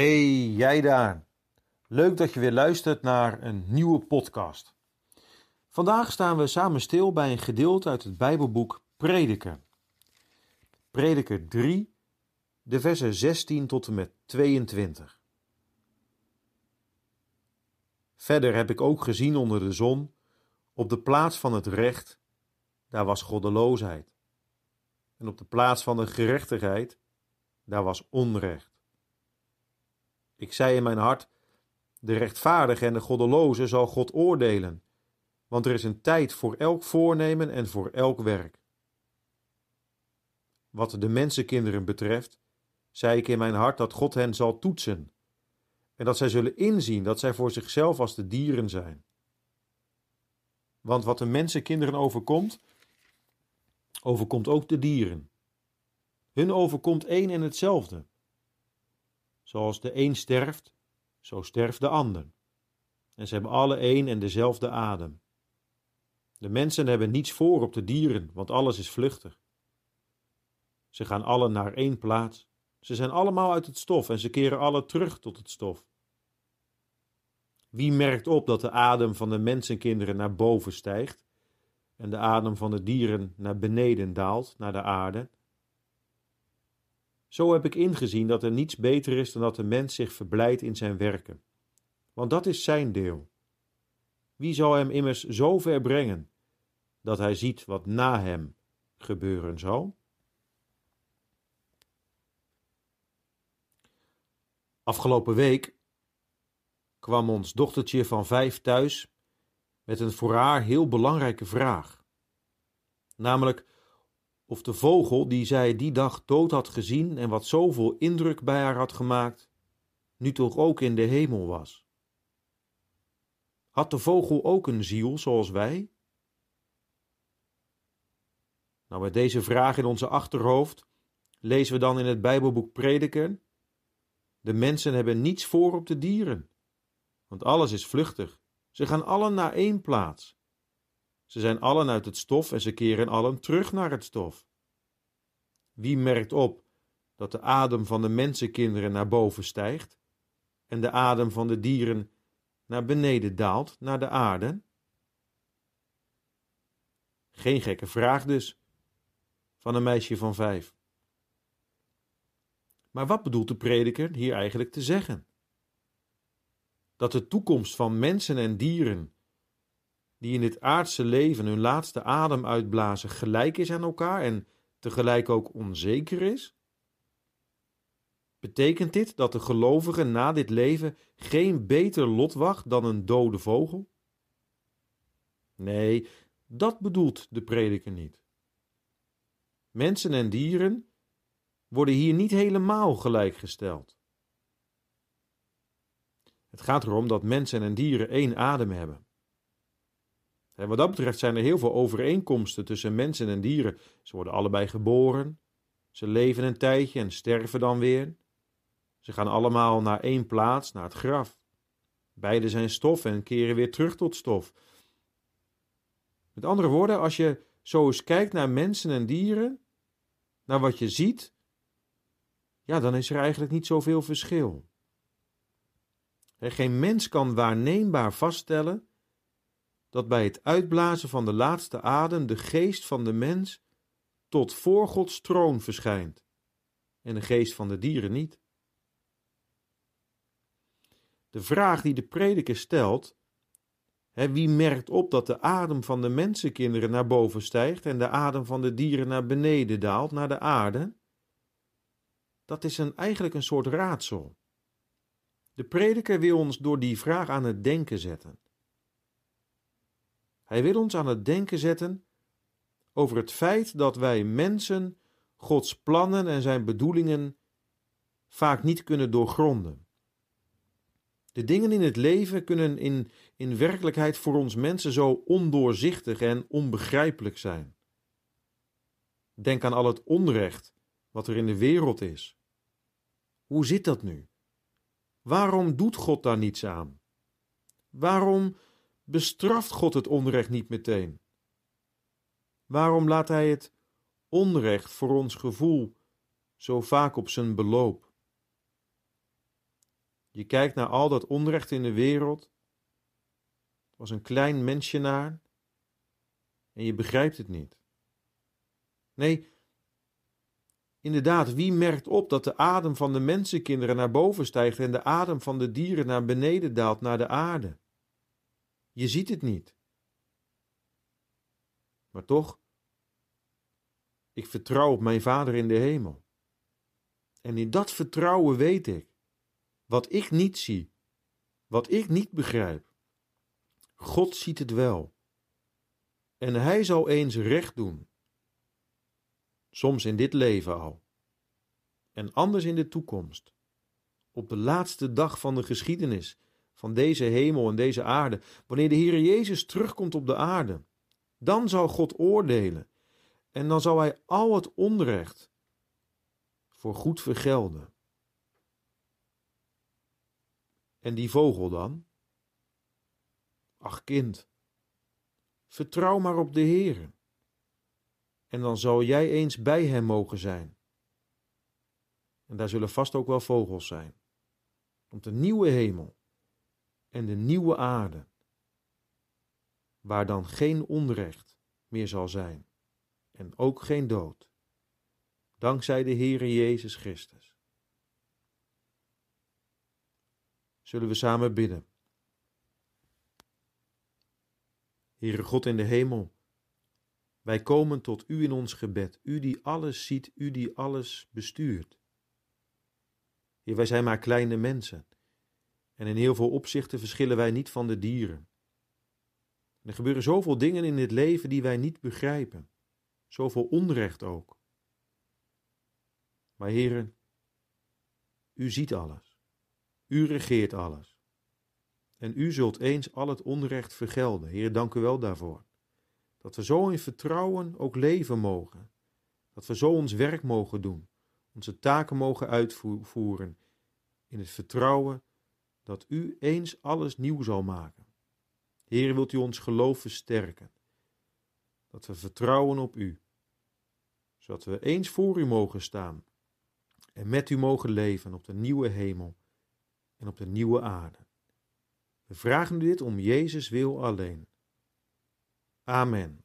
Hey, jij daar. Leuk dat je weer luistert naar een nieuwe podcast. Vandaag staan we samen stil bij een gedeelte uit het Bijbelboek Prediker. Prediker 3, de versen 16 tot en met 22. Verder heb ik ook gezien onder de zon, op de plaats van het recht, daar was goddeloosheid. En op de plaats van de gerechtigheid, daar was onrecht. Ik zei in mijn hart: De rechtvaardige en de goddeloze zal God oordelen, want er is een tijd voor elk voornemen en voor elk werk. Wat de mensenkinderen betreft, zei ik in mijn hart dat God hen zal toetsen, en dat zij zullen inzien dat zij voor zichzelf als de dieren zijn. Want wat de mensenkinderen overkomt, overkomt ook de dieren. Hun overkomt één en hetzelfde. Zoals de een sterft, zo sterft de ander. En ze hebben alle één en dezelfde adem. De mensen hebben niets voor op de dieren, want alles is vluchtig. Ze gaan allen naar één plaats. Ze zijn allemaal uit het stof en ze keren alle terug tot het stof. Wie merkt op dat de adem van de mensenkinderen naar boven stijgt en de adem van de dieren naar beneden daalt, naar de aarde? Zo heb ik ingezien dat er niets beter is dan dat de mens zich verblijdt in zijn werken. Want dat is zijn deel. Wie zal hem immers zo ver brengen dat hij ziet wat na hem gebeuren zal? Afgelopen week kwam ons dochtertje van vijf thuis met een voor haar heel belangrijke vraag. Namelijk of de vogel die zij die dag dood had gezien en wat zoveel indruk bij haar had gemaakt, nu toch ook in de hemel was. Had de vogel ook een ziel zoals wij? Nou, met deze vraag in onze achterhoofd lezen we dan in het Bijbelboek Prediker: De mensen hebben niets voor op de dieren, want alles is vluchtig. Ze gaan allen naar één plaats. Ze zijn allen uit het stof en ze keren allen terug naar het stof. Wie merkt op dat de adem van de mensenkinderen naar boven stijgt en de adem van de dieren naar beneden daalt, naar de aarde? Geen gekke vraag dus van een meisje van vijf. Maar wat bedoelt de prediker hier eigenlijk te zeggen? Dat de toekomst van mensen en dieren die in dit aardse leven hun laatste adem uitblazen gelijk is aan elkaar en tegelijk ook onzeker is? Betekent dit dat de gelovige na dit leven geen beter lot wacht dan een dode vogel? Nee, dat bedoelt de prediker niet. Mensen en dieren worden hier niet helemaal gelijkgesteld. Het gaat erom dat mensen en dieren één adem hebben. En wat dat betreft zijn er heel veel overeenkomsten tussen mensen en dieren. Ze worden allebei geboren, ze leven een tijdje en sterven dan weer. Ze gaan allemaal naar één plaats, naar het graf. Beide zijn stof en keren weer terug tot stof. Met andere woorden, als je zo eens kijkt naar mensen en dieren, naar wat je ziet, ja, dan is er eigenlijk niet zoveel verschil. Geen mens kan waarneembaar vaststellen dat bij het uitblazen van de laatste adem de geest van de mens tot voor Gods troon verschijnt en de geest van de dieren niet. De vraag die de prediker stelt, hè, wie merkt op dat de adem van de mensenkinderen naar boven stijgt en de adem van de dieren naar beneden daalt, naar de aarde, dat is een, eigenlijk een soort raadsel. De prediker wil ons door die vraag aan het denken zetten. Hij wil ons aan het denken zetten over het feit dat wij mensen Gods plannen en zijn bedoelingen vaak niet kunnen doorgronden. De dingen in het leven kunnen in, in werkelijkheid voor ons mensen zo ondoorzichtig en onbegrijpelijk zijn. Denk aan al het onrecht wat er in de wereld is. Hoe zit dat nu? Waarom doet God daar niets aan? Waarom bestraft God het onrecht niet meteen? Waarom laat Hij het onrecht voor ons gevoel zo vaak op zijn beloop? Je kijkt naar al dat onrecht in de wereld, als een klein mensjenaar, en je begrijpt het niet. Nee, inderdaad, wie merkt op dat de adem van de mensenkinderen naar boven stijgt en de adem van de dieren naar beneden daalt, naar de aarde? Je ziet het niet. Maar toch, ik vertrouw op mijn Vader in de hemel. En in dat vertrouwen weet ik, wat ik niet zie, wat ik niet begrijp, God ziet het wel. En Hij zal eens recht doen. Soms in dit leven al. En anders in de toekomst. Op de laatste dag van de geschiedenis van deze hemel en deze aarde, wanneer de Heer Jezus terugkomt op de aarde, dan zal God oordelen en dan zal Hij al het onrecht voor goed vergelden. En die vogel dan? Ach kind, vertrouw maar op de Heer. En dan zal jij eens bij Hem mogen zijn. En daar zullen vast ook wel vogels zijn. Op de nieuwe hemel en de nieuwe aarde, waar dan geen onrecht meer zal zijn en ook geen dood, dankzij de Heere Jezus Christus. Zullen we samen bidden? Heere God in de hemel, wij komen tot U in ons gebed, U die alles ziet, U die alles bestuurt. Wij zijn maar kleine mensen en in heel veel opzichten verschillen wij niet van de dieren. er gebeuren zoveel dingen in dit leven die wij niet begrijpen, zoveel onrecht ook. Maar heren, u ziet alles, u regeert alles. En u zult eens al het onrecht vergelden. Heer, dank u wel daarvoor. Dat we zo in vertrouwen ook leven mogen. Dat we zo ons werk mogen doen, onze taken mogen uitvoeren in het vertrouwen dat u eens alles nieuw zal maken. Heer, wilt u ons geloof versterken, dat we vertrouwen op u, zodat we eens voor u mogen staan en met u mogen leven op de nieuwe hemel en op de nieuwe aarde. We vragen u dit om Jezus wil alleen. Amen.